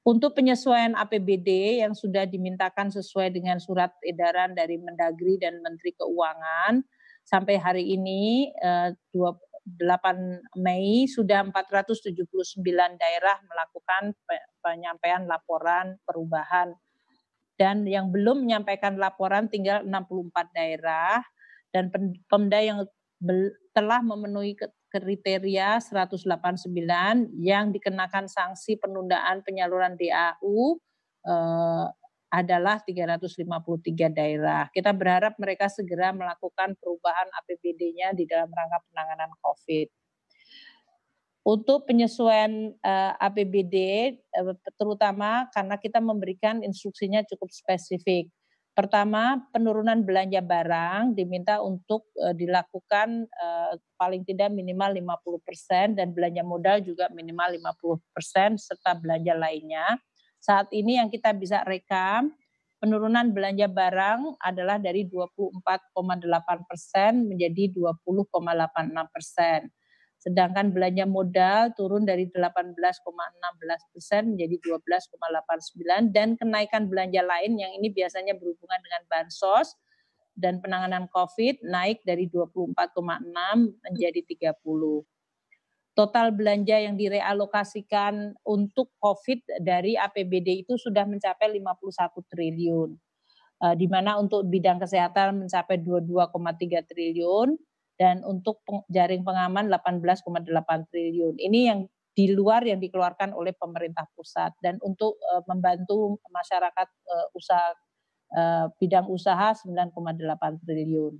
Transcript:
Untuk penyesuaian APBD yang sudah dimintakan sesuai dengan surat edaran dari Mendagri dan Menteri Keuangan, sampai hari ini eh, 8 Mei sudah 479 daerah melakukan penyampaian laporan perubahan. Dan yang belum menyampaikan laporan tinggal 64 daerah dan Pemda yang telah memenuhi kriteria 189 yang dikenakan sanksi penundaan penyaluran DAU eh, adalah 353 daerah. Kita berharap mereka segera melakukan perubahan APBD-nya di dalam rangka penanganan COVID. Untuk penyesuaian uh, eh, APBD, uh, eh, terutama karena kita memberikan instruksinya cukup spesifik. Pertama, penurunan belanja barang diminta untuk uh, dilakukan uh, paling tidak minimal 50% dan belanja modal juga minimal 50% serta belanja lainnya. Saat ini yang kita bisa rekam, penurunan belanja barang adalah dari 24,8 persen menjadi 20,86 persen. Sedangkan belanja modal turun dari 18,16 persen menjadi 12,89 dan kenaikan belanja lain yang ini biasanya berhubungan dengan bansos dan penanganan COVID naik dari 24,6 menjadi 30. Total belanja yang direalokasikan untuk COVID dari APBD itu sudah mencapai 51 triliun. Eh, di mana untuk bidang kesehatan mencapai 22,3 triliun, dan untuk jaring pengaman 18,8 triliun. Ini yang di luar yang dikeluarkan oleh pemerintah pusat dan untuk uh, membantu masyarakat uh, usaha uh, bidang usaha 9,8 triliun.